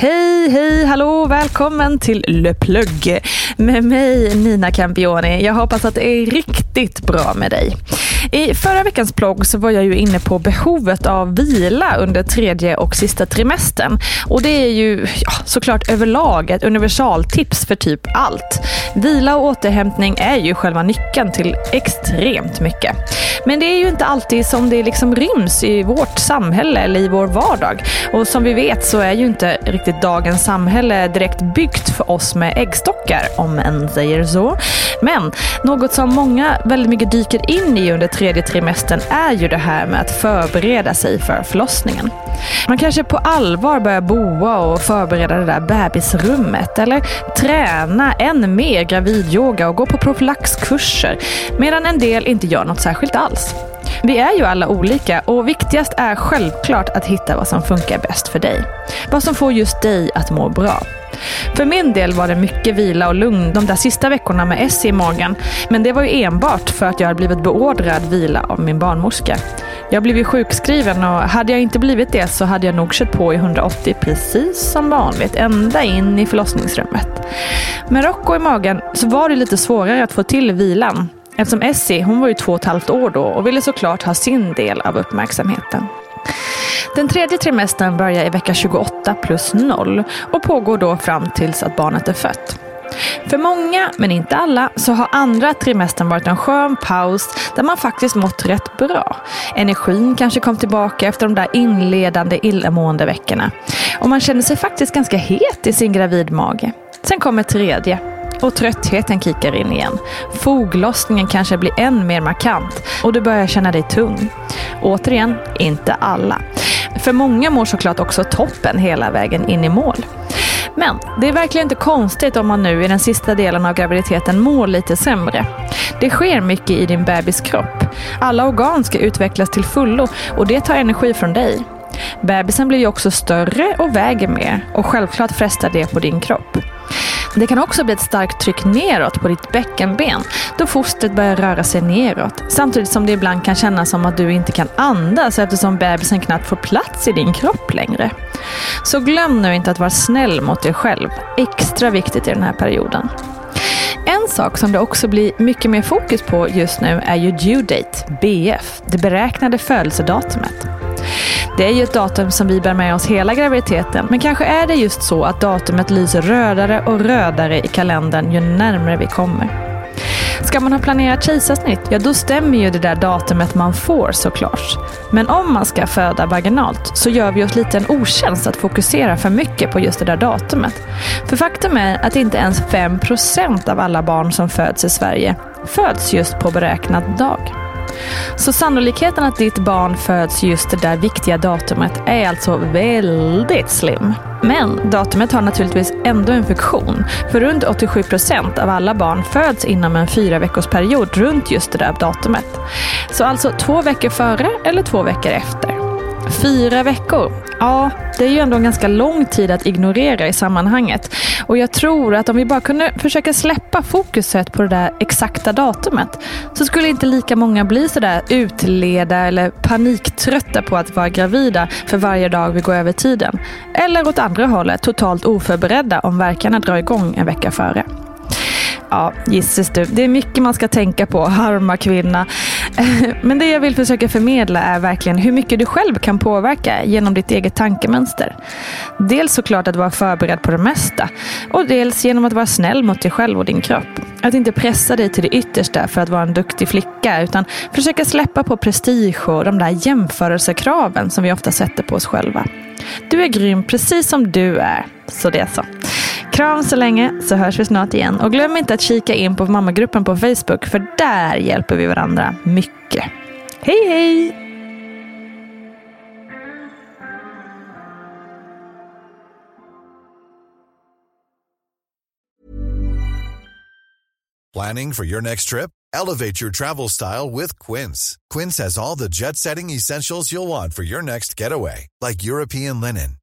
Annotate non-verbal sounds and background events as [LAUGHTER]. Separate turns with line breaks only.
Hej, hej, hallå, välkommen till Le Plug med mig Nina Campioni. Jag hoppas att det är riktigt bra med dig. I förra veckans plogg så var jag ju inne på behovet av vila under tredje och sista trimestern. Och det är ju ja, såklart överlag ett universaltips för typ allt. Vila och återhämtning är ju själva nyckeln till extremt mycket. Men det är ju inte alltid som det liksom ryms i vårt samhälle eller i vår vardag. Och som vi vet så är ju inte riktigt dagens samhälle direkt byggt för oss med äggstockar, om en säger så. Men något som många väldigt mycket dyker in i under tredje trimestern är ju det här med att förbereda sig för förlossningen. Man kanske på allvar börjar boa och förbereda det där bebisrummet eller träna än mer gravidyoga och gå på profylaxkurser medan en del inte gör något särskilt alls. Vi är ju alla olika och viktigast är självklart att hitta vad som funkar bäst för dig. Vad som får just dig att må bra. För min del var det mycket vila och lugn de där sista veckorna med S i magen. Men det var ju enbart för att jag hade blivit beordrad vila av min barnmorska. Jag blev ju sjukskriven och hade jag inte blivit det så hade jag nog kört på i 180 precis som vanligt, ända in i förlossningsrummet. Med Rocco i magen så var det lite svårare att få till vilan. Eftersom Essie, hon var ju två och ett halvt år då och ville såklart ha sin del av uppmärksamheten. Den tredje trimestern börjar i vecka 28 plus 0 och pågår då fram tills att barnet är fött. För många, men inte alla, så har andra trimestern varit en skön paus där man faktiskt mått rätt bra. Energin kanske kom tillbaka efter de där inledande illamående veckorna. Och man känner sig faktiskt ganska het i sin gravidmage. Sen kommer tredje och tröttheten kickar in igen. Foglossningen kanske blir än mer markant och du börjar känna dig tung. Återigen, inte alla. För många mår såklart också toppen hela vägen in i mål. Men det är verkligen inte konstigt om man nu i den sista delen av graviditeten mår lite sämre. Det sker mycket i din bebis kropp. Alla organ ska utvecklas till fullo och det tar energi från dig. Bebisen blir ju också större och väger mer och självklart frestar det på din kropp. Det kan också bli ett starkt tryck neråt på ditt bäckenben då fostret börjar röra sig neråt. Samtidigt som det ibland kan kännas som att du inte kan andas eftersom bebisen knappt får plats i din kropp längre. Så glöm nu inte att vara snäll mot dig själv. Extra viktigt i den här perioden. En sak som det också blir mycket mer fokus på just nu är ju due date, BF, det beräknade födelsedatumet. Det är ju ett datum som vi bär med oss hela graviditeten, men kanske är det just så att datumet lyser rödare och rödare i kalendern ju närmare vi kommer. Ska man ha planerat kejsarsnitt, ja då stämmer ju det där datumet man får såklart. Men om man ska föda vaginalt så gör vi oss lite en otjänst att fokusera för mycket på just det där datumet. För faktum är att inte ens 5% av alla barn som föds i Sverige föds just på beräknad dag. Så sannolikheten att ditt barn föds just det där viktiga datumet är alltså väldigt slim. Men datumet har naturligtvis ändå en funktion. För runt 87 procent av alla barn föds inom en fyra veckors period runt just det där datumet. Så alltså två veckor före eller två veckor efter. Fyra veckor. Ja, det är ju ändå en ganska lång tid att ignorera i sammanhanget. Och jag tror att om vi bara kunde försöka släppa fokuset på det där exakta datumet så skulle inte lika många bli sådär utleda eller paniktrötta på att vara gravida för varje dag vi går över tiden. Eller åt andra hållet, totalt oförberedda om verkarna drar igång en vecka före. Ja, gisses du. Det är mycket man ska tänka på, harma kvinna. [LAUGHS] Men det jag vill försöka förmedla är verkligen hur mycket du själv kan påverka genom ditt eget tankemönster. Dels såklart att vara förberedd på det mesta och dels genom att vara snäll mot dig själv och din kropp. Att inte pressa dig till det yttersta för att vara en duktig flicka utan försöka släppa på prestige och de där jämförelsekraven som vi ofta sätter på oss själva. Du är grym precis som du är, så det är så. Kram så länge så hörs vi snart igen och glöm inte att kika in på mammagruppen på Facebook för där hjälper vi varandra mycket. Hej hej!
Planning for your next trip? Elevate your travel style with Quince. Quince has all the jet-setting essentials you'll want for your next getaway, like European linen